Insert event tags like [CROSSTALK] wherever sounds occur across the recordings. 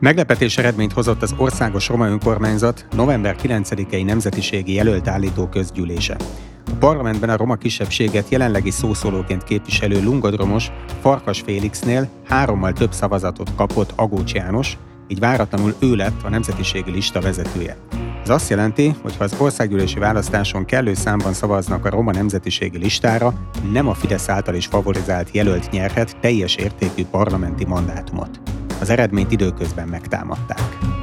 Meglepetés eredményt hozott az Országos Roma Önkormányzat november 9-i nemzetiségi jelölt állító közgyűlése. A parlamentben a roma kisebbséget jelenlegi szószólóként képviselő lungadromos Farkas Félixnél hárommal több szavazatot kapott Agócs János, így váratlanul ő lett a nemzetiségi lista vezetője. Ez azt jelenti, hogy ha az országgyűlési választáson kellő számban szavaznak a roma nemzetiségi listára, nem a Fidesz által is favorizált jelölt nyerhet teljes értékű parlamenti mandátumot. Az eredményt időközben megtámadták.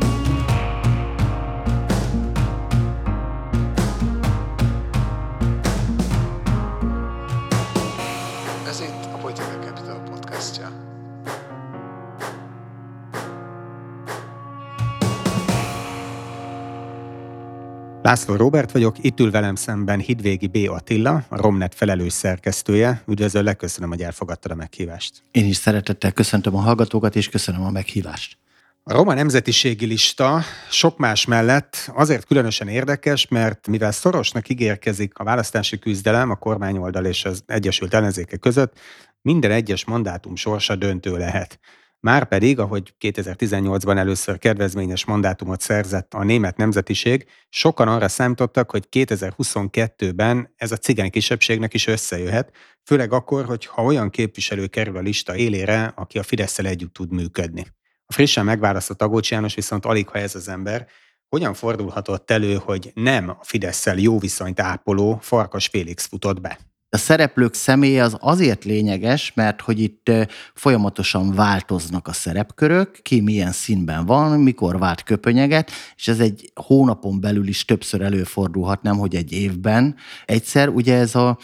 László Robert vagyok, itt ül velem szemben Hidvégi B. Attila, a Romnet felelős szerkesztője. Üdvözöllek, köszönöm, hogy elfogadtad a meghívást. Én is szeretettel köszöntöm a hallgatókat, és köszönöm a meghívást. A roma nemzetiségi lista sok más mellett azért különösen érdekes, mert mivel szorosnak ígérkezik a választási küzdelem a kormányoldal és az Egyesült Ellenzéke között, minden egyes mandátum sorsa döntő lehet. Márpedig, ahogy 2018-ban először kedvezményes mandátumot szerzett a német nemzetiség, sokan arra számítottak, hogy 2022-ben ez a cigány kisebbségnek is összejöhet, főleg akkor, hogy ha olyan képviselő kerül a lista élére, aki a fidesz együtt tud működni. A frissen megválasztott Agócs János viszont alig, ha ez az ember, hogyan fordulhatott elő, hogy nem a fidesz jó viszonyt ápoló Farkas Félix futott be? A szereplők személye az azért lényeges, mert hogy itt folyamatosan változnak a szerepkörök, ki milyen színben van, mikor vált köpönyeget, és ez egy hónapon belül is többször előfordulhat, nem hogy egy évben. Egyszer ugye ez a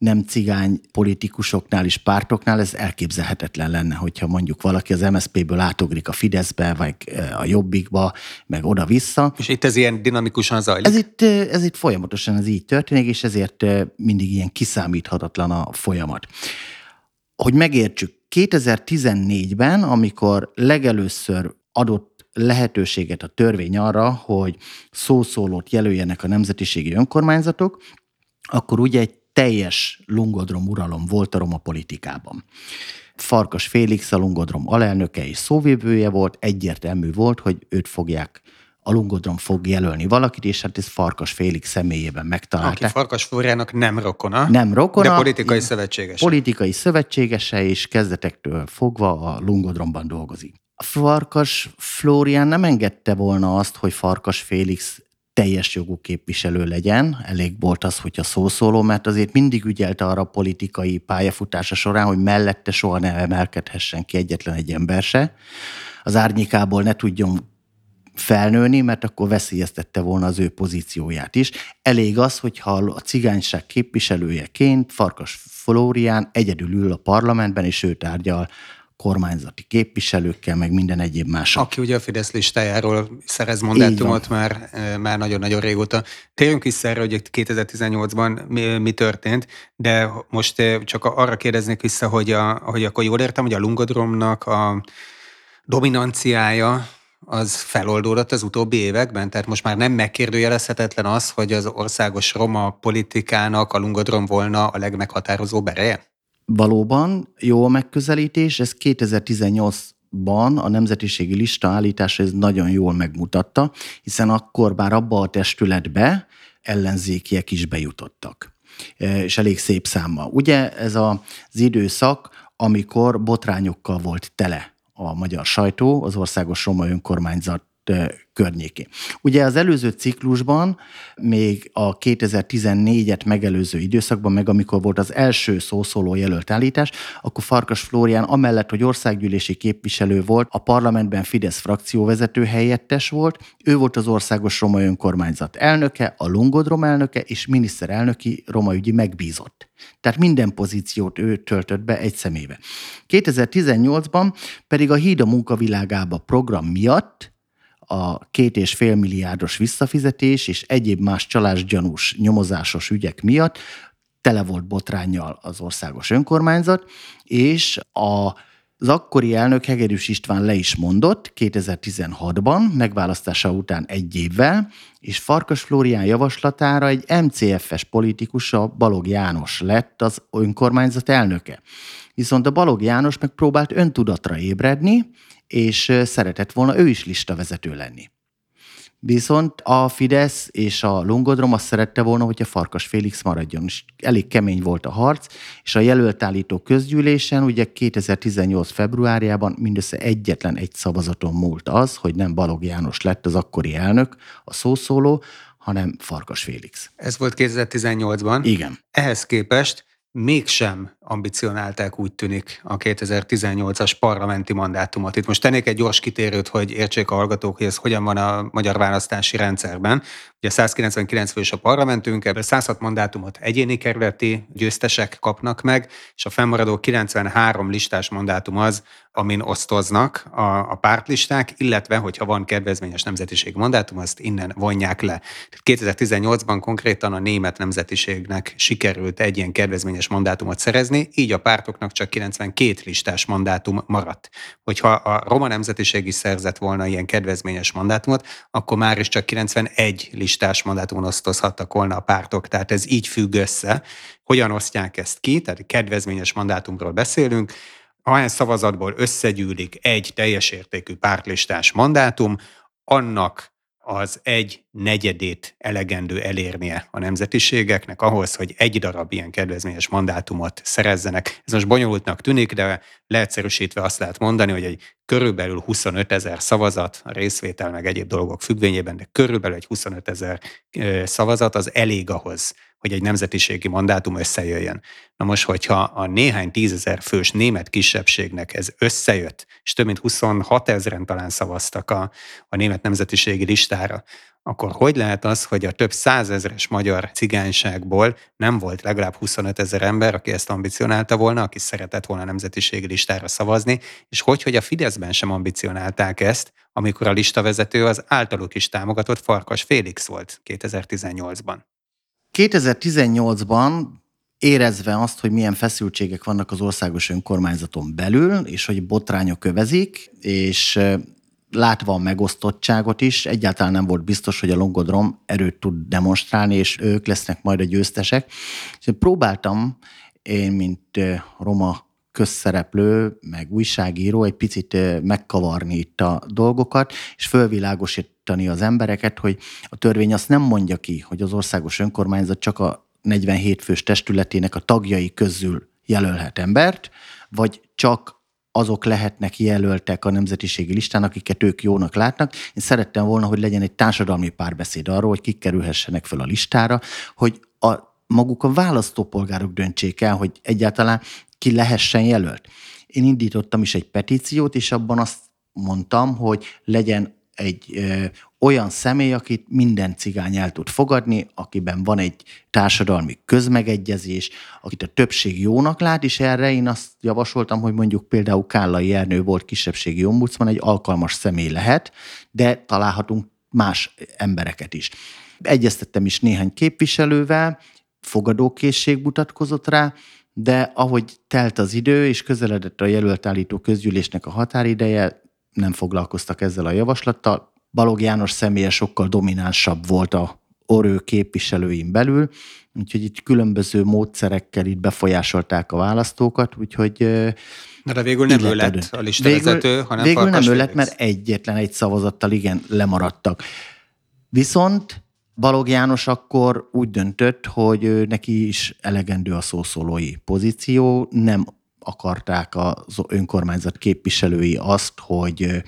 nem cigány politikusoknál és pártoknál ez elképzelhetetlen lenne, hogyha mondjuk valaki az MSZP-ből átugrik a Fideszbe, vagy a Jobbikba, meg oda-vissza. És itt ez ilyen dinamikusan zajlik? Ez itt, ez itt folyamatosan ez így történik, és ezért mindig ilyen kiszámíthatatlan a folyamat. Hogy megértsük, 2014-ben, amikor legelőször adott lehetőséget a törvény arra, hogy szószólót jelöljenek a nemzetiségi önkormányzatok, akkor ugye egy teljes lungodrom uralom volt a roma politikában. Farkas Félix a lungodrom alelnöke és szóvívője volt, egyértelmű volt, hogy őt fogják a Lungodrom fog jelölni valakit, és hát ez Farkas Félix személyében megtalálta. Aki Farkas Flóriának nem rokona. Nem rokona. De politikai szövetséges. Politikai szövetségese, és kezdetektől fogva a Lungodromban dolgozik. Farkas Flórián nem engedte volna azt, hogy Farkas Félix teljes jogú képviselő legyen. Elég volt az, hogyha szószóló, mert azért mindig ügyelte arra a politikai pályafutása során, hogy mellette soha ne emelkedhessen ki egyetlen egy ember se. Az árnyékából ne tudjon felnőni, mert akkor veszélyeztette volna az ő pozícióját is. Elég az, hogyha a cigányság képviselőjeként Farkas Flórián egyedül ül a parlamentben, és ő tárgyal kormányzati képviselőkkel, meg minden egyéb más. Aki ugye a Fidesz listájáról szerez mandátumot már, eh, már nagyon-nagyon régóta. Térjünk vissza erre, hogy 2018-ban mi, mi történt, de most eh, csak arra kérdeznék vissza, hogy, a, hogy akkor jól értem, hogy a lungodromnak a dominanciája az feloldódott az utóbbi években? Tehát most már nem megkérdőjelezhetetlen az, hogy az országos roma politikának a lungodrom volna a legmeghatározó bereje? Valóban jó a megközelítés, ez 2018-ban a nemzetiségi lista állítása ez nagyon jól megmutatta, hiszen akkor bár abba a testületbe ellenzékiek is bejutottak e, és elég szép számmal. Ugye ez az időszak, amikor botrányokkal volt tele a magyar sajtó, az Országos Roma Önkormányzat környékén. Ugye az előző ciklusban, még a 2014-et megelőző időszakban, meg amikor volt az első szószóló jelölt állítás, akkor Farkas Flórián amellett, hogy országgyűlési képviselő volt, a parlamentben Fidesz frakcióvezető helyettes volt, ő volt az Országos Roma Önkormányzat elnöke, a Lungodrom elnöke és miniszterelnöki roma ügyi megbízott. Tehát minden pozíciót ő töltött be egy szemébe. 2018-ban pedig a Híd a munkavilágába program miatt a két és fél milliárdos visszafizetés és egyéb más csalásgyanús nyomozásos ügyek miatt tele volt botrányjal az országos önkormányzat, és a Az akkori elnök Hegedűs István le is mondott 2016-ban, megválasztása után egy évvel, és Farkas Flórián javaslatára egy MCF-es politikus, a Balog János lett az önkormányzat elnöke. Viszont a Balog János megpróbált öntudatra ébredni, és szeretett volna ő is listavezető lenni. Viszont a Fidesz és a Lungodrom azt szerette volna, hogy a Farkas Félix maradjon. És elég kemény volt a harc, és a jelöltállító közgyűlésen ugye 2018. februárjában mindössze egyetlen egy szavazaton múlt az, hogy nem Balog János lett az akkori elnök, a szószóló, hanem Farkas Félix. Ez volt 2018-ban. Igen. Ehhez képest mégsem ambicionálták úgy tűnik a 2018-as parlamenti mandátumot. Itt most tennék egy gyors kitérőt, hogy értsék a hallgatók, hogy ez hogyan van a magyar választási rendszerben. Ugye 199 fős a parlamentünk, ebből 106 mandátumot egyéni kerületi győztesek kapnak meg, és a fennmaradó 93 listás mandátum az, amin osztoznak a, a pártlisták, illetve, hogyha van kedvezményes nemzetiség mandátum, azt innen vonják le. 2018-ban konkrétan a német nemzetiségnek sikerült egy ilyen kedvezményes mandátumot szerezni, így a pártoknak csak 92 listás mandátum maradt. Hogyha a roma nemzetiség is szerzett volna ilyen kedvezményes mandátumot, akkor már is csak 91 listás mandátumon osztozhattak volna a pártok. Tehát ez így függ össze. Hogyan osztják ezt ki? Tehát kedvezményes mandátumról beszélünk ahány szavazatból összegyűlik egy teljes értékű pártlistás mandátum, annak az egy negyedét elegendő elérnie a nemzetiségeknek ahhoz, hogy egy darab ilyen kedvezményes mandátumot szerezzenek. Ez most bonyolultnak tűnik, de leegyszerűsítve azt lehet mondani, hogy egy körülbelül 25 ezer szavazat, a részvétel meg egyéb dolgok függvényében, de körülbelül egy 25 ezer szavazat az elég ahhoz, hogy egy nemzetiségi mandátum összejöjjön. Na most, hogyha a néhány tízezer fős német kisebbségnek ez összejött, és több mint 26 ezeren talán szavaztak a, a német nemzetiségi listára, akkor hogy lehet az, hogy a több százezres magyar cigányságból nem volt legalább 25 ezer ember, aki ezt ambicionálta volna, aki szeretett volna nemzetiségi listára szavazni, és hogy, hogy a Fideszben sem ambicionálták ezt, amikor a listavezető az általuk is támogatott Farkas Félix volt 2018-ban. 2018-ban érezve azt, hogy milyen feszültségek vannak az országos önkormányzaton belül, és hogy botrányok kövezik, és látva a megosztottságot is, egyáltalán nem volt biztos, hogy a Longodrom erőt tud demonstrálni, és ők lesznek majd a győztesek. És próbáltam én, mint roma közszereplő, meg újságíró egy picit megkavarni itt a dolgokat, és fölvilágosítani az embereket, hogy a törvény azt nem mondja ki, hogy az országos önkormányzat csak a 47 fős testületének a tagjai közül jelölhet embert, vagy csak azok lehetnek jelöltek a nemzetiségi listán, akiket ők jónak látnak. Én szerettem volna, hogy legyen egy társadalmi párbeszéd arról, hogy kik kerülhessenek fel a listára, hogy a, maguk a választópolgárok döntsék el, hogy egyáltalán ki lehessen jelölt. Én indítottam is egy petíciót, és abban azt mondtam, hogy legyen egy ö, olyan személy, akit minden cigány el tud fogadni, akiben van egy társadalmi közmegegyezés, akit a többség jónak lát, és erre én azt javasoltam, hogy mondjuk például Kállai Ernő volt kisebbségi ombudsman, egy alkalmas személy lehet, de találhatunk más embereket is. Egyeztettem is néhány képviselővel, fogadókészség mutatkozott rá, de ahogy telt az idő, és közeledett a jelöltállító közgyűlésnek a határideje, nem foglalkoztak ezzel a javaslattal. Balog János személye sokkal dominánsabb volt a orő képviselőim belül, úgyhogy itt különböző módszerekkel itt befolyásolták a választókat, úgyhogy Na de végül nem ő lett a listavezető, végül, hanem Végül nem ő lett, mert egyetlen egy szavazattal igen lemaradtak. Viszont Balog János akkor úgy döntött, hogy neki is elegendő a szószólói pozíció, nem akarták az önkormányzat képviselői azt, hogy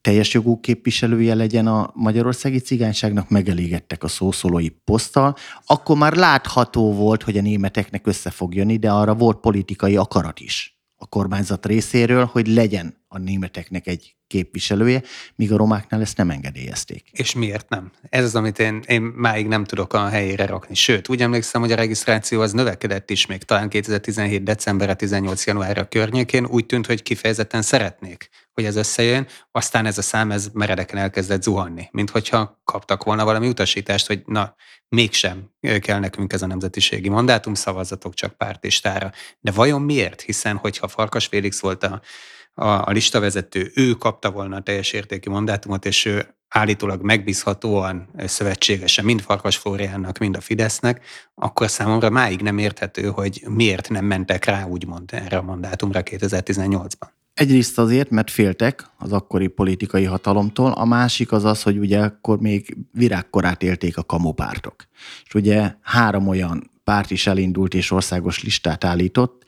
teljes jogú képviselője legyen a magyarországi cigányságnak, megelégedtek a szószólói poszttal. Akkor már látható volt, hogy a németeknek össze fog jönni, de arra volt politikai akarat is a kormányzat részéről, hogy legyen a németeknek egy képviselője, míg a romáknál ezt nem engedélyezték. És miért nem? Ez az, amit én, én máig nem tudok a helyére rakni. Sőt, úgy emlékszem, hogy a regisztráció az növekedett is még talán 2017. decemberre, 18. januárra környékén. Úgy tűnt, hogy kifejezetten szeretnék, hogy ez összejön, aztán ez a szám ez meredeken elkezdett zuhanni, mint hogyha kaptak volna valami utasítást, hogy na, mégsem kell nekünk ez a nemzetiségi mandátum, szavazatok csak pártistára. De vajon miért? Hiszen, hogyha Farkas Félix volt a, a, a listavezető, ő kapta volna a teljes értékű mandátumot, és ő állítólag megbízhatóan szövetségesen mind Farkas Flóriánnak, mind a Fidesznek, akkor számomra máig nem érthető, hogy miért nem mentek rá úgymond erre a mandátumra 2018-ban. Egyrészt azért, mert féltek az akkori politikai hatalomtól, a másik az az, hogy ugye akkor még virágkorát élték a kamupártok. És ugye három olyan párt is elindult és országos listát állított,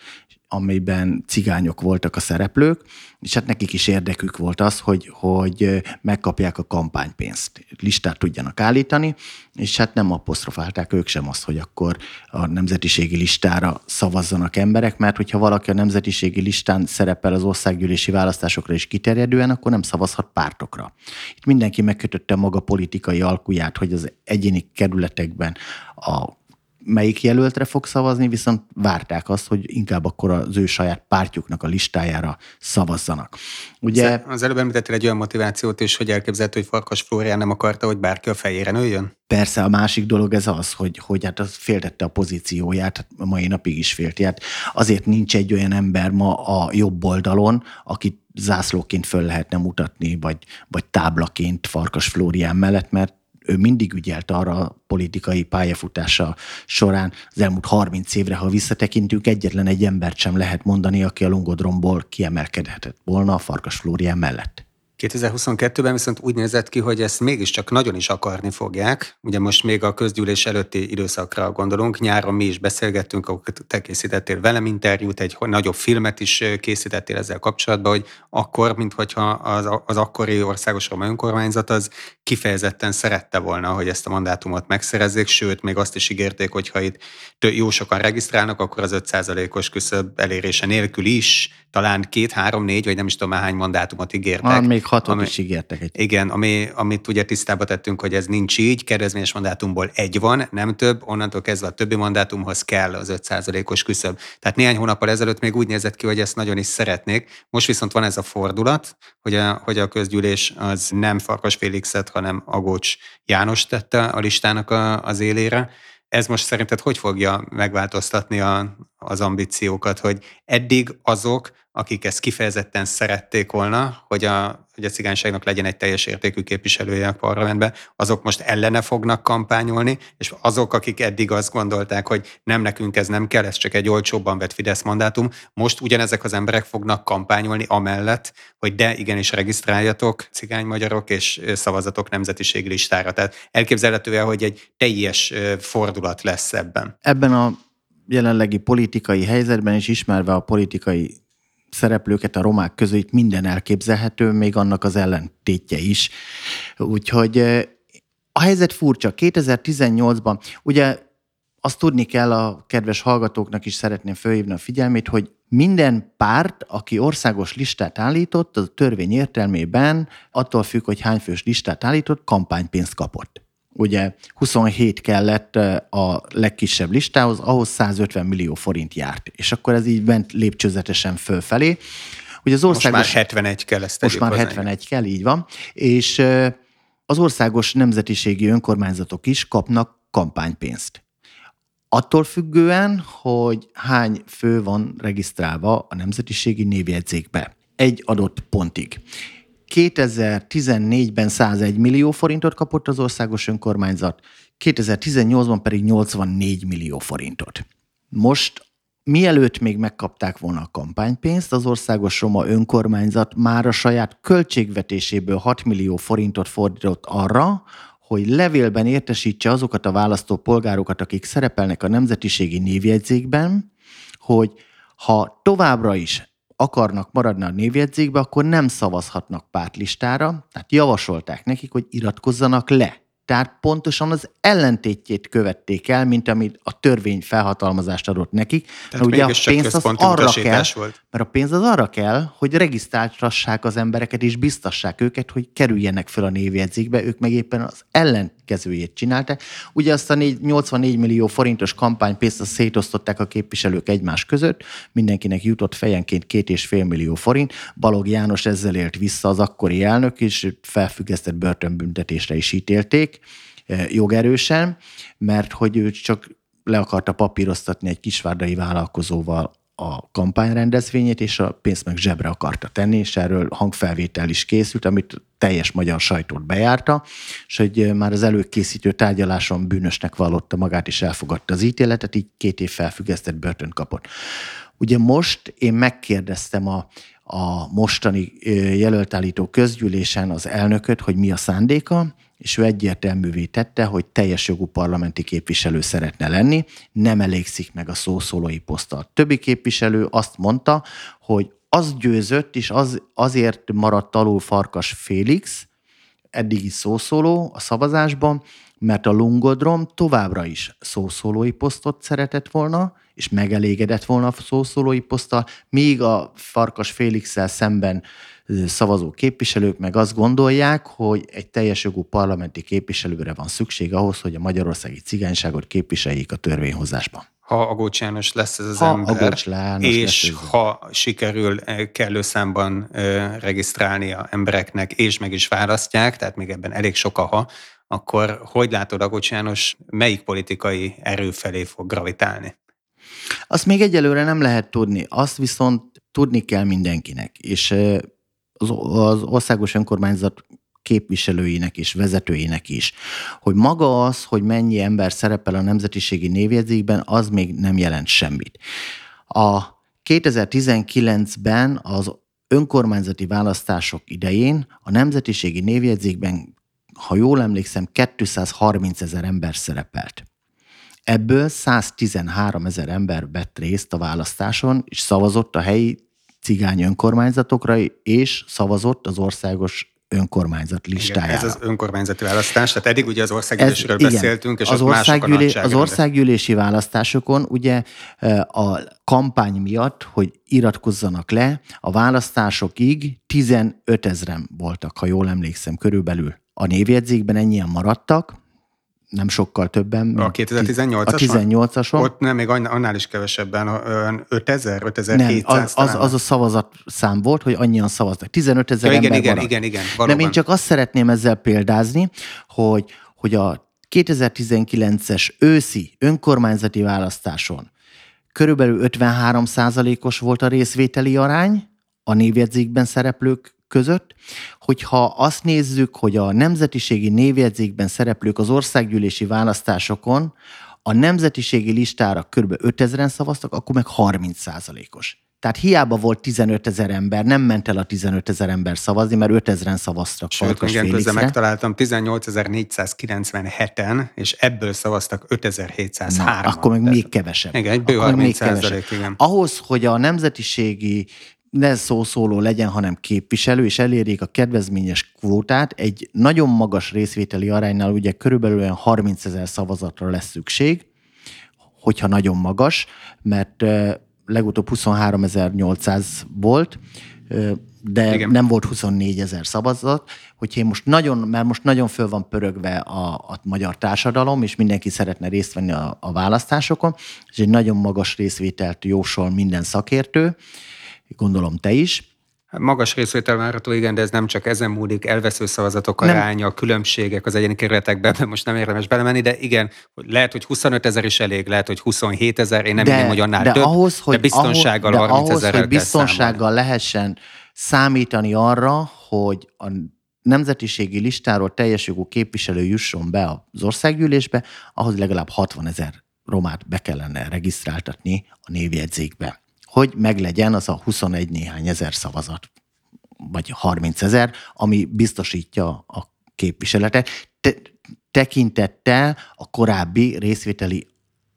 amiben cigányok voltak a szereplők, és hát nekik is érdekük volt az, hogy, hogy megkapják a kampánypénzt, listát tudjanak állítani, és hát nem apostrofálták ők sem azt, hogy akkor a nemzetiségi listára szavazzanak emberek, mert hogyha valaki a nemzetiségi listán szerepel az országgyűlési választásokra is kiterjedően, akkor nem szavazhat pártokra. Itt mindenki megkötötte maga politikai alkuját, hogy az egyéni kerületekben a melyik jelöltre fog szavazni, viszont várták azt, hogy inkább akkor az ő saját pártjuknak a listájára szavazzanak. Ugye... Az előbb említettél egy olyan motivációt is, hogy elképzelhető, hogy Farkas Flórián nem akarta, hogy bárki a fejére nőjön? Persze, a másik dolog ez az, hogy, hogy hát az féltette a pozícióját, a mai napig is félti. Hát azért nincs egy olyan ember ma a jobb oldalon, akit zászlóként föl lehetne mutatni, vagy, vagy táblaként Farkas Flórián mellett, mert ő mindig ügyelt arra a politikai pályafutása során az elmúlt 30 évre, ha visszatekintünk, egyetlen egy embert sem lehet mondani, aki a Lungodromból kiemelkedhetett volna a Farkas Flórián mellett. 2022-ben viszont úgy nézett ki, hogy ezt mégiscsak nagyon is akarni fogják. Ugye most még a közgyűlés előtti időszakra gondolunk. Nyáron mi is beszélgettünk, akkor te készítettél velem interjút, egy nagyobb filmet is készítettél ezzel kapcsolatban, hogy akkor, mintha az, az akkori országos roma önkormányzat az kifejezetten szerette volna, hogy ezt a mandátumot megszerezzék, sőt, még azt is ígérték, hogy ha itt jó sokan regisztrálnak, akkor az 5%-os küszöb elérése nélkül is talán két, három, négy, vagy nem is tudom hány mandátumot ígértek. Ah, még hatot ami, is ígértek. Egy. Igen, ami, amit ugye tisztába tettünk, hogy ez nincs így, kedvezményes mandátumból egy van, nem több, onnantól kezdve a többi mandátumhoz kell az 5%-os küszöb. Tehát néhány hónappal ezelőtt még úgy nézett ki, hogy ezt nagyon is szeretnék. Most viszont van ez a fordulat, hogy a, hogy a közgyűlés az nem Farkas Félixet, hanem Agócs János tette a listának a, az élére, ez most szerinted hogy fogja megváltoztatni a, az ambíciókat, hogy eddig azok, akik ezt kifejezetten szerették volna, hogy a, hogy a cigányságnak legyen egy teljes értékű képviselője a parlamentben, azok most ellene fognak kampányolni, és azok, akik eddig azt gondolták, hogy nem nekünk ez nem kell, ez csak egy olcsóbban vett Fidesz mandátum, most ugyanezek az emberek fognak kampányolni amellett, hogy de igenis regisztráljatok cigány magyarok és szavazatok nemzetiségi listára. Tehát elképzelhető hogy egy teljes fordulat lesz ebben. Ebben a jelenlegi politikai helyzetben is ismerve a politikai szereplőket a romák között minden elképzelhető, még annak az ellentétje is. Úgyhogy a helyzet furcsa. 2018-ban, ugye azt tudni kell a kedves hallgatóknak is szeretném fölhívni a figyelmét, hogy minden párt, aki országos listát állított, az a törvény értelmében attól függ, hogy hány fős listát állított, kampánypénzt kapott. Ugye 27 kellett a legkisebb listához, ahhoz 150 millió forint járt. És akkor ez így ment lépcsőzetesen fölfelé. Ugye az országos, most már 71 kell ezt Most már 71 kell, így van. És az országos nemzetiségi önkormányzatok is kapnak kampánypénzt. Attól függően, hogy hány fő van regisztrálva a nemzetiségi névjegyzékbe egy adott pontig. 2014-ben 101 millió forintot kapott az országos önkormányzat, 2018-ban pedig 84 millió forintot. Most Mielőtt még megkapták volna a kampánypénzt, az országos roma önkormányzat már a saját költségvetéséből 6 millió forintot fordított arra, hogy levélben értesítse azokat a választó polgárokat, akik szerepelnek a nemzetiségi névjegyzékben, hogy ha továbbra is akarnak maradni a névjegyzékbe, akkor nem szavazhatnak pártlistára, tehát javasolták nekik, hogy iratkozzanak le. Tehát pontosan az ellentétjét követték el, mint amit a törvény felhatalmazást adott nekik. Tehát ugye a pénz az arra kell, volt. Mert a pénz az arra kell, hogy regisztráltassák az embereket, és biztassák őket, hogy kerüljenek fel a névjegyzékbe, ők meg éppen az ellenkezőjét csinálták. Ugye azt a 84 millió forintos kampánypénzt azt szétosztották a képviselők egymás között, mindenkinek jutott fejenként két és fél millió forint, Balog János ezzel élt vissza az akkori elnök, és felfüggesztett börtönbüntetésre is ítélték jogerősen, mert hogy ő csak le akarta papíroztatni egy kisvárdai vállalkozóval a kampányrendezvényét, és a pénzt meg zsebre akarta tenni, és erről hangfelvétel is készült, amit teljes magyar sajtót bejárta, és hogy már az előkészítő tárgyaláson bűnösnek vallotta magát, és elfogadta az ítéletet, így két év felfüggesztett börtönt kapott. Ugye most én megkérdeztem a, a mostani jelöltállító közgyűlésen az elnököt, hogy mi a szándéka, és ő egyértelművé tette, hogy teljes jogú parlamenti képviselő szeretne lenni, nem elégszik meg a szószólói poszttal. Többi képviselő azt mondta, hogy az győzött, és az, azért maradt alul Farkas Félix, eddigi szószóló a szavazásban, mert a Lungodrom továbbra is szószólói posztot szeretett volna, és megelégedett volna a szószólói poszttal, míg a Farkas félix szemben szavazó képviselők meg azt gondolják, hogy egy teljes jogú parlamenti képviselőre van szükség ahhoz, hogy a magyarországi cigányságot képviseljék a törvényhozásban. Ha Agócs János lesz ez az ha ember, és lesz ha sikerül kellő számban regisztrálni a embereknek, és meg is választják, tehát még ebben elég sok a ha, akkor hogy látod, Agócs János melyik politikai erő felé fog gravitálni? Azt még egyelőre nem lehet tudni, azt viszont tudni kell mindenkinek, és az, országos önkormányzat képviselőinek és vezetőinek is, hogy maga az, hogy mennyi ember szerepel a nemzetiségi névjegyzékben, az még nem jelent semmit. A 2019-ben az önkormányzati választások idején a nemzetiségi névjegyzékben, ha jól emlékszem, 230 ezer ember szerepelt. Ebből 113 ezer ember vett részt a választáson, és szavazott a helyi cigány önkormányzatokra, és szavazott az országos önkormányzat listájára. Igen, ez az önkormányzati választás, tehát eddig ugye az országgyűlésről ez, beszéltünk, és az, országgyűlés, az országgyűlési választásokon ugye a kampány miatt, hogy iratkozzanak le, a választásokig 15 ezeren voltak, ha jól emlékszem, körülbelül. A névjegyzékben ennyien maradtak, nem sokkal többen. A 2018-as? A 18-ason. Ott nem, még annál is kevesebben, 5000, 5700 Nem, az, az, az a szavazat szám volt, hogy annyian szavaztak. 15 ezer ja, ember igen, maradt. igen, igen, valóban. Nem, én csak azt szeretném ezzel példázni, hogy, hogy a 2019-es őszi önkormányzati választáson körülbelül 53 os volt a részvételi arány a névjegyzékben szereplők között, hogyha azt nézzük, hogy a nemzetiségi névjegyzékben szereplők az országgyűlési választásokon a nemzetiségi listára kb. 5000-en szavaztak, akkor meg 30 os tehát hiába volt 15 ezer ember, nem ment el a 15 ezer ember szavazni, mert 5 ezeren szavaztak Sőt, igen, közben megtaláltam 18.497-en, és ebből szavaztak 5703 Na, akkor meg még kevesebb. Igen, egy bő akkor 30 még kevesebb. igen. Ahhoz, hogy a nemzetiségi ne szószóló legyen, hanem képviselő, és elérjék a kedvezményes kvótát, egy nagyon magas részvételi aránynál ugye körülbelül 30 ezer szavazatra lesz szükség, hogyha nagyon magas, mert legutóbb 23.800 volt, de Igen. nem volt 24 ezer szavazat, hogyha én most nagyon, mert most nagyon föl van pörögve a, a magyar társadalom, és mindenki szeretne részt venni a, a választásokon, és egy nagyon magas részvételt jósol minden szakértő, gondolom te is. Hát magas részvétel várható, igen, de ez nem csak ezen múlik, elvesző szavazatok aránya, nem. különbségek az egyéni kerületekben, most nem érdemes belemenni, de igen, lehet, hogy 25 ezer is elég, lehet, hogy 27 ezer, én nem de, hogy annál de több, ahhoz, hogy, de biztonsággal ahhoz, 30 ahhoz, hogy biztonsággal lehessen számítani arra, hogy a nemzetiségi listáról teljes jogú képviselő jusson be az országgyűlésbe, ahhoz legalább 60 ezer romát be kellene regisztráltatni a névjegyzékbe hogy meglegyen az a 21 néhány ezer szavazat, vagy 30 ezer, ami biztosítja a képviseletet, te, tekintettel a korábbi részvételi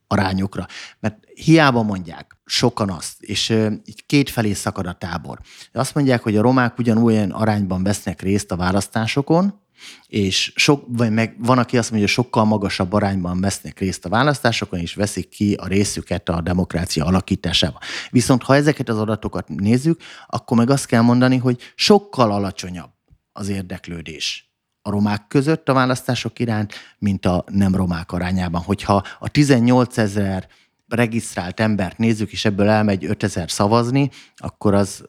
arányokra. Mert hiába mondják sokan azt, és így kétfelé szakad a tábor. Azt mondják, hogy a romák ugyanolyan arányban vesznek részt a választásokon, és sok, vagy meg van, aki azt mondja, hogy sokkal magasabb arányban vesznek részt a választásokon, és veszik ki a részüket a demokrácia alakításában. Viszont ha ezeket az adatokat nézzük, akkor meg azt kell mondani, hogy sokkal alacsonyabb az érdeklődés a romák között a választások iránt, mint a nem romák arányában. Hogyha a 18 ezer regisztrált embert nézzük, és ebből elmegy 5000 szavazni, akkor az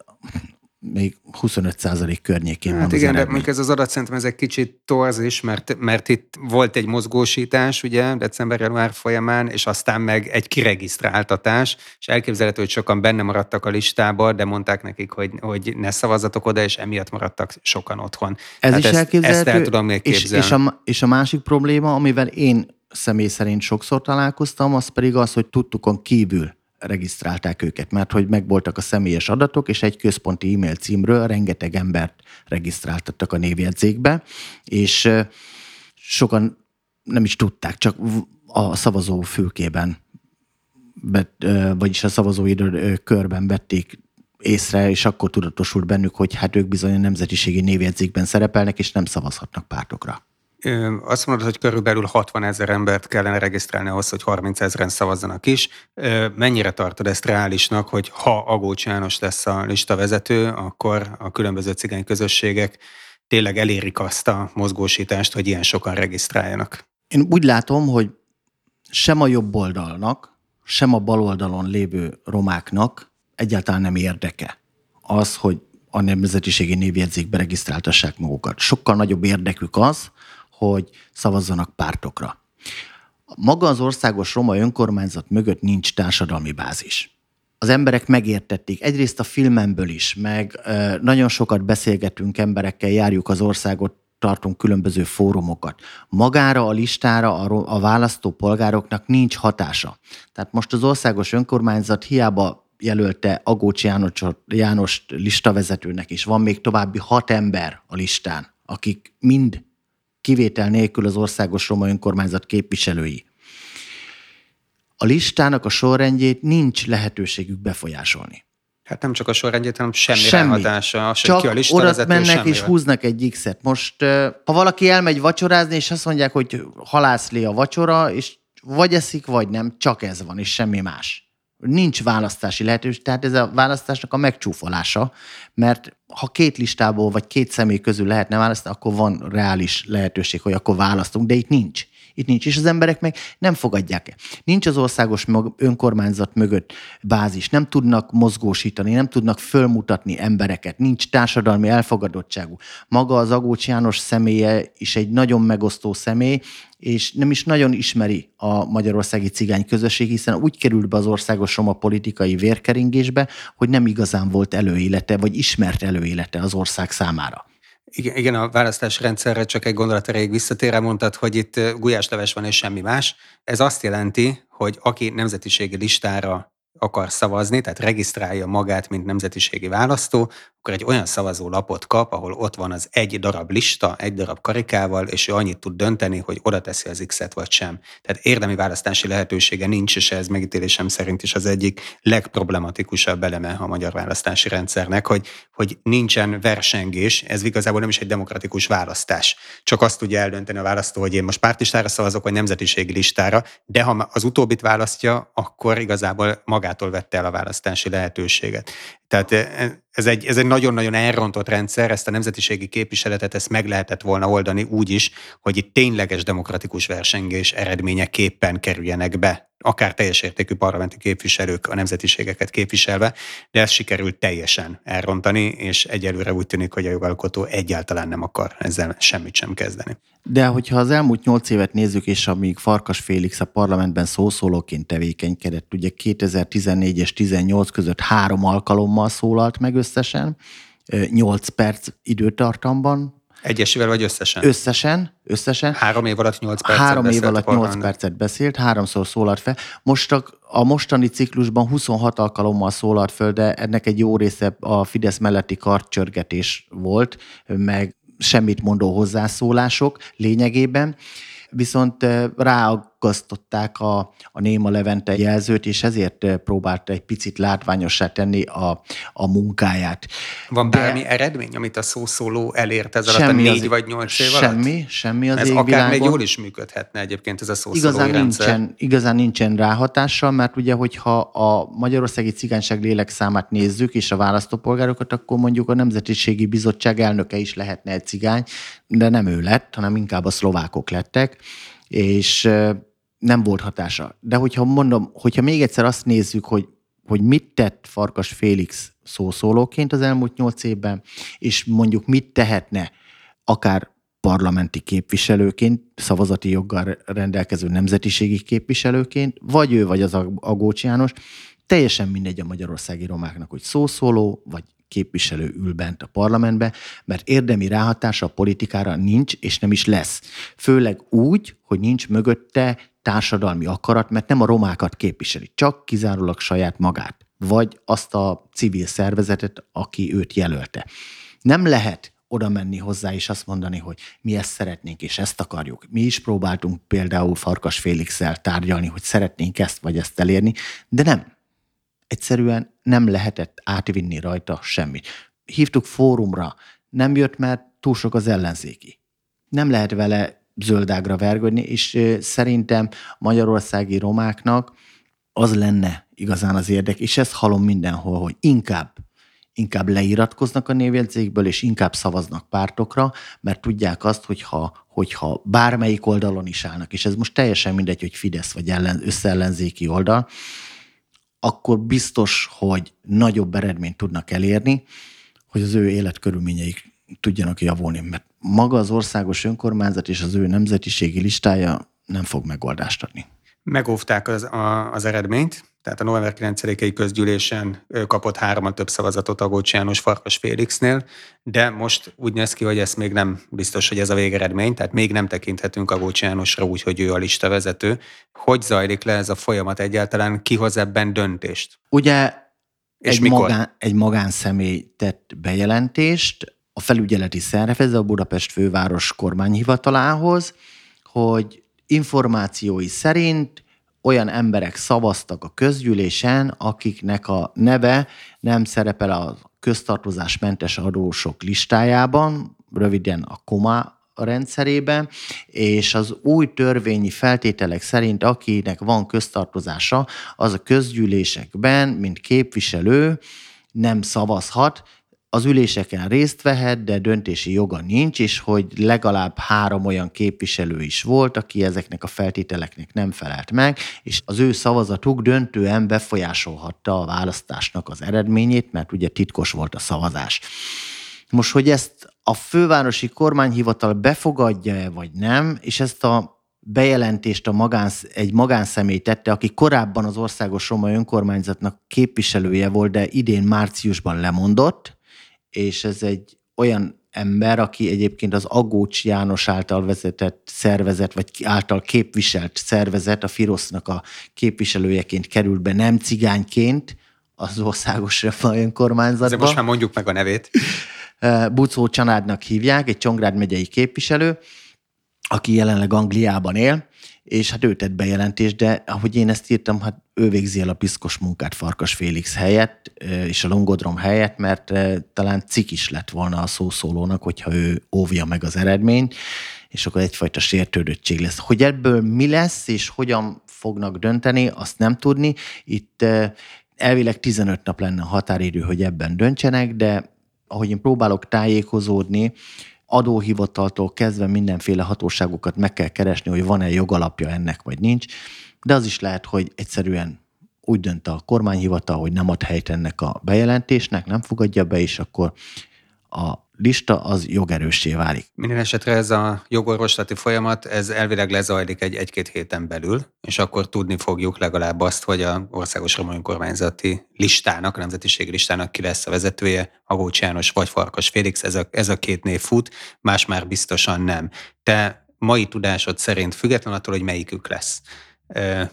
még 25% környékén hát van igen, de mondjuk ez az adat szerintem ez egy kicsit torz is, mert, mert itt volt egy mozgósítás, ugye, december-január folyamán, és aztán meg egy kiregisztráltatás, és elképzelhető, hogy sokan benne maradtak a listába, de mondták nekik, hogy, hogy ne szavazatok oda, és emiatt maradtak sokan otthon. Ez Tehát is ezt, elképzelhető. Ezt el tudom még és, képzelni. és, a, és a másik probléma, amivel én személy szerint sokszor találkoztam, az pedig az, hogy tudtukon kívül regisztrálták őket, mert hogy megvoltak a személyes adatok, és egy központi e-mail címről rengeteg embert regisztráltattak a névjegyzékbe, és sokan nem is tudták, csak a szavazó fülkében, vagyis a szavazói körben vették észre, és akkor tudatosult bennük, hogy hát ők bizony a nemzetiségi névjegyzékben szerepelnek, és nem szavazhatnak pártokra. Azt mondod, hogy körülbelül 60 ezer embert kellene regisztrálni ahhoz, hogy 30 ezeren szavazzanak is. Mennyire tartod ezt reálisnak, hogy ha Agócs János lesz a listavezető, akkor a különböző cigány közösségek tényleg elérik azt a mozgósítást, hogy ilyen sokan regisztráljanak? Én úgy látom, hogy sem a jobb oldalnak, sem a bal oldalon lévő romáknak egyáltalán nem érdeke az, hogy a nemzetiségi névjegyzékbe regisztráltassák magukat. Sokkal nagyobb érdekük az, hogy szavazzanak pártokra. Maga az országos roma önkormányzat mögött nincs társadalmi bázis. Az emberek megértették, egyrészt a filmemből is, meg nagyon sokat beszélgetünk emberekkel, járjuk az országot, tartunk különböző fórumokat. Magára a listára a, a választó nincs hatása. Tehát most az országos önkormányzat hiába jelölte Agócs János, Jánost listavezetőnek, és van még további hat ember a listán, akik mind kivétel nélkül az országos roma önkormányzat képviselői. A listának a sorrendjét nincs lehetőségük befolyásolni. Hát nem csak a sorrendjét, hanem semmi, semmi. Az, hogy ki a Csak oda mennek semmi. és húznak egy X-et. Most, ha valaki elmegy vacsorázni, és azt mondják, hogy halászlé a vacsora, és vagy eszik, vagy nem, csak ez van, és semmi más. Nincs választási lehetőség, tehát ez a választásnak a megcsúfolása, mert ha két listából vagy két személy közül lehetne választani, akkor van reális lehetőség, hogy akkor választunk, de itt nincs. Itt nincs, és az emberek meg nem fogadják el. Nincs az országos önkormányzat mögött bázis, nem tudnak mozgósítani, nem tudnak fölmutatni embereket, nincs társadalmi elfogadottságú. Maga az Agócs János személye is egy nagyon megosztó személy, és nem is nagyon ismeri a magyarországi cigány közösség, hiszen úgy került be az országos roma politikai vérkeringésbe, hogy nem igazán volt előélete, vagy ismert előélete az ország számára. Igen, igen, a választási rendszerre csak egy gondolat erejéig visszatérve mondtad, hogy itt gulyásleves van és semmi más. Ez azt jelenti, hogy aki nemzetiségi listára akar szavazni, tehát regisztrálja magát, mint nemzetiségi választó, akkor egy olyan szavazólapot kap, ahol ott van az egy darab lista, egy darab karikával, és ő annyit tud dönteni, hogy oda teszi az X-et vagy sem. Tehát érdemi választási lehetősége nincs, és ez megítélésem szerint is az egyik legproblematikusabb eleme a magyar választási rendszernek, hogy, hogy nincsen versengés, ez igazából nem is egy demokratikus választás. Csak azt tudja eldönteni a választó, hogy én most pártistára szavazok, vagy nemzetiségi listára, de ha az utóbbit választja, akkor igazából magától vette el a választási lehetőséget. Tehát eh, ez egy, ez egy nagyon-nagyon elrontott rendszer, ezt a nemzetiségi képviseletet ezt meg lehetett volna oldani úgy is, hogy itt tényleges demokratikus versengés eredményeképpen kerüljenek be, akár teljes értékű parlamenti képviselők a nemzetiségeket képviselve, de ezt sikerült teljesen elrontani, és egyelőre úgy tűnik, hogy a jogalkotó egyáltalán nem akar ezzel semmit sem kezdeni. De hogyha az elmúlt nyolc évet nézzük, és amíg Farkas Félix a parlamentben szószólóként tevékenykedett, ugye 2014 és 18 között három alkalommal szólalt meg összesen, 8 perc időtartamban, Egyesével vagy összesen? összesen, összesen. Három év alatt 8 percet Három év alatt 8 parlamentben. percet beszélt, háromszor szólalt fel. Most a, a mostani ciklusban 26 alkalommal szólalt föl, de ennek egy jó része a Fidesz melletti kartcsörgetés volt, meg semmit mondó hozzászólások lényegében. Viszont eh, rá a megakkasztották a, a Néma Levente jelzőt, és ezért próbálta egy picit látványossá tenni a, a munkáját. Van De bármi eredmény, amit a szószóló elért ez alatt a négy az, vagy nyolc év alatt? Semmi, semmi az Ez akár még jól is működhetne egyébként ez a szószóló igazán rendszer. nincsen, igazán nincsen ráhatással, mert ugye, hogyha a Magyarországi Cigányság lélek számát nézzük, és a választópolgárokat, akkor mondjuk a Nemzetiségi Bizottság elnöke is lehetne egy cigány, de nem ő lett, hanem inkább a szlovákok lettek, és nem volt hatása. De hogyha mondom, hogyha még egyszer azt nézzük, hogy, hogy mit tett Farkas Félix szószólóként az elmúlt nyolc évben, és mondjuk mit tehetne akár parlamenti képviselőként, szavazati joggal rendelkező nemzetiségi képviselőként, vagy ő, vagy az Agócs János, teljesen mindegy a magyarországi romáknak, hogy szószóló, vagy képviselő ül bent a parlamentbe, mert érdemi ráhatása a politikára nincs, és nem is lesz. Főleg úgy, hogy nincs mögötte társadalmi akarat, mert nem a romákat képviseli, csak kizárólag saját magát, vagy azt a civil szervezetet, aki őt jelölte. Nem lehet oda menni hozzá és azt mondani, hogy mi ezt szeretnénk, és ezt akarjuk. Mi is próbáltunk például Farkas félix tárgyalni, hogy szeretnénk ezt vagy ezt elérni, de nem. Egyszerűen nem lehetett átvinni rajta semmit. Hívtuk fórumra, nem jött, mert túl sok az ellenzéki. Nem lehet vele zöldágra vergődni, és szerintem magyarországi romáknak az lenne igazán az érdek, és ezt hallom mindenhol, hogy inkább inkább leiratkoznak a névjegyzékből, és inkább szavaznak pártokra, mert tudják azt, hogyha, hogyha bármelyik oldalon is állnak, és ez most teljesen mindegy, hogy Fidesz vagy ellen, összeellenzéki oldal, akkor biztos, hogy nagyobb eredményt tudnak elérni, hogy az ő életkörülményeik tudjanak javulni. Mert maga az országos önkormányzat és az ő nemzetiségi listája nem fog megoldást adni. Megóvták az, a, az eredményt, tehát a november 9-i közgyűlésen kapott hároman több szavazatot Agócs János Farkas Félixnél, de most úgy néz ki, hogy ez még nem biztos, hogy ez a végeredmény, tehát még nem tekinthetünk Agócs Jánosra úgy, hogy ő a lista vezető. Hogy zajlik le ez a folyamat egyáltalán? Ki hoz ebben döntést? Ugye és egy, mikor? Magán, egy magánszemély tett bejelentést a felügyeleti szervez a Budapest főváros kormányhivatalához, hogy információi szerint olyan emberek szavaztak a közgyűlésen, akiknek a neve nem szerepel a köztartozásmentes adósok listájában, röviden a KOMA rendszerében, és az új törvényi feltételek szerint, akinek van köztartozása, az a közgyűlésekben, mint képviselő nem szavazhat, az üléseken részt vehet, de döntési joga nincs, és hogy legalább három olyan képviselő is volt, aki ezeknek a feltételeknek nem felelt meg, és az ő szavazatuk döntően befolyásolhatta a választásnak az eredményét, mert ugye titkos volt a szavazás. Most, hogy ezt a fővárosi kormányhivatal befogadja-e vagy nem, és ezt a bejelentést a magánsz, egy magánszemély tette, aki korábban az Országos Roma Önkormányzatnak képviselője volt, de idén márciusban lemondott, és ez egy olyan ember, aki egyébként az Agócs János által vezetett szervezet, vagy által képviselt szervezet, a Firosznak a képviselőjeként került be, nem cigányként az országos önkormányzatba. Azért most már mondjuk meg a nevét. [LAUGHS] Bucó Csanádnak hívják, egy Csongrád megyei képviselő, aki jelenleg Angliában él, és hát ő tett bejelentést, de ahogy én ezt írtam, hát ő végzi el a piszkos munkát Farkas Félix helyett, és a Longodrom helyett, mert talán cik is lett volna a szószólónak, hogyha ő óvja meg az eredményt, és akkor egyfajta sértődöttség lesz. Hogy ebből mi lesz, és hogyan fognak dönteni, azt nem tudni. Itt elvileg 15 nap lenne a határidő, hogy ebben döntsenek, de ahogy én próbálok tájékozódni, adóhivataltól kezdve mindenféle hatóságokat meg kell keresni, hogy van-e jogalapja ennek, vagy nincs, de az is lehet, hogy egyszerűen úgy dönt a kormányhivatal, hogy nem ad helyt ennek a bejelentésnek, nem fogadja be, és akkor a lista az jogerőssé válik. Minden esetre ez a jogorvoslati folyamat, ez elvileg lezajlik egy egy-két héten belül, és akkor tudni fogjuk legalább azt, hogy a országos romai kormányzati listának, a nemzetiségi listának ki lesz a vezetője, Agócs János vagy Farkas Félix, ez a, ez a két név fut, más már biztosan nem. Te mai tudásod szerint, független attól, hogy melyikük lesz,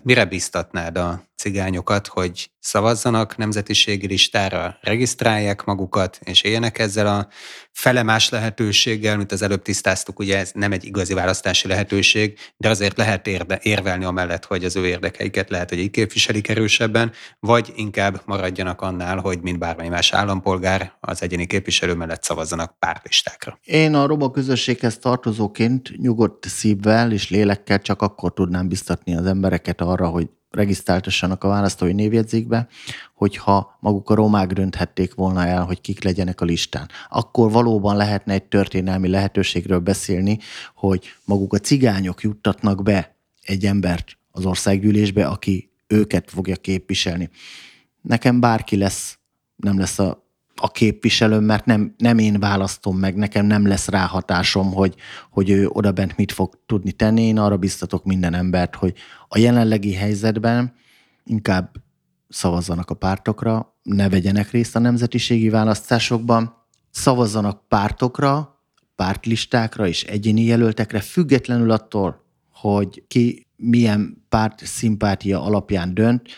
Mire biztatnád a cigányokat, hogy szavazzanak nemzetiségi listára, regisztrálják magukat, és éljenek ezzel a felemás lehetőséggel, mint az előbb tisztáztuk, ugye ez nem egy igazi választási lehetőség, de azért lehet érde, érvelni amellett, hogy az ő érdekeiket lehet, hogy így képviselik erősebben, vagy inkább maradjanak annál, hogy mint bármely más állampolgár az egyéni képviselő mellett szavazzanak pártlistákra. Én a roma közösséghez tartozóként nyugodt szívvel és lélekkel csak akkor tudnám biztatni az embereket arra, hogy regisztráltassanak a választói névjegyzékbe, hogyha maguk a romák dönthették volna el, hogy kik legyenek a listán. Akkor valóban lehetne egy történelmi lehetőségről beszélni, hogy maguk a cigányok juttatnak be egy embert az országgyűlésbe, aki őket fogja képviselni. Nekem bárki lesz, nem lesz a a képviselőm, mert nem, nem én választom meg, nekem nem lesz ráhatásom, hogy, hogy ő oda bent mit fog tudni tenni. Én arra biztatok minden embert, hogy a jelenlegi helyzetben inkább szavazzanak a pártokra, ne vegyenek részt a nemzetiségi választásokban, szavazzanak pártokra, pártlistákra és egyéni jelöltekre, függetlenül attól, hogy ki milyen párt szimpátia alapján dönt,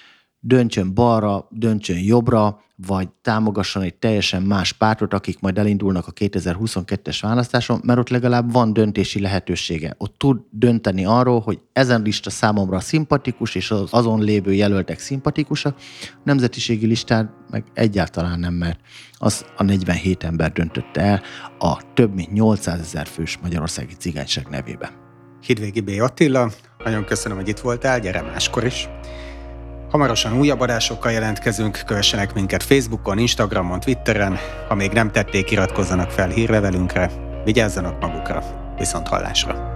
döntsön balra, döntsön jobbra, vagy támogasson egy teljesen más pártot, akik majd elindulnak a 2022-es választáson, mert ott legalább van döntési lehetősége. Ott tud dönteni arról, hogy ezen lista számomra szimpatikus, és az azon lévő jelöltek szimpatikusak, nemzetiségi listán meg egyáltalán nem, mert az a 47 ember döntötte el a több mint 800 ezer fős magyarországi cigányság nevében. Hidvégi B. Attila, nagyon köszönöm, hogy itt voltál, gyere máskor is. Hamarosan újabb adásokkal jelentkezünk, kövessenek minket Facebookon, Instagramon, Twitteren, ha még nem tették, iratkozzanak fel hírlevelünkre, vigyázzanak magukra, viszont hallásra!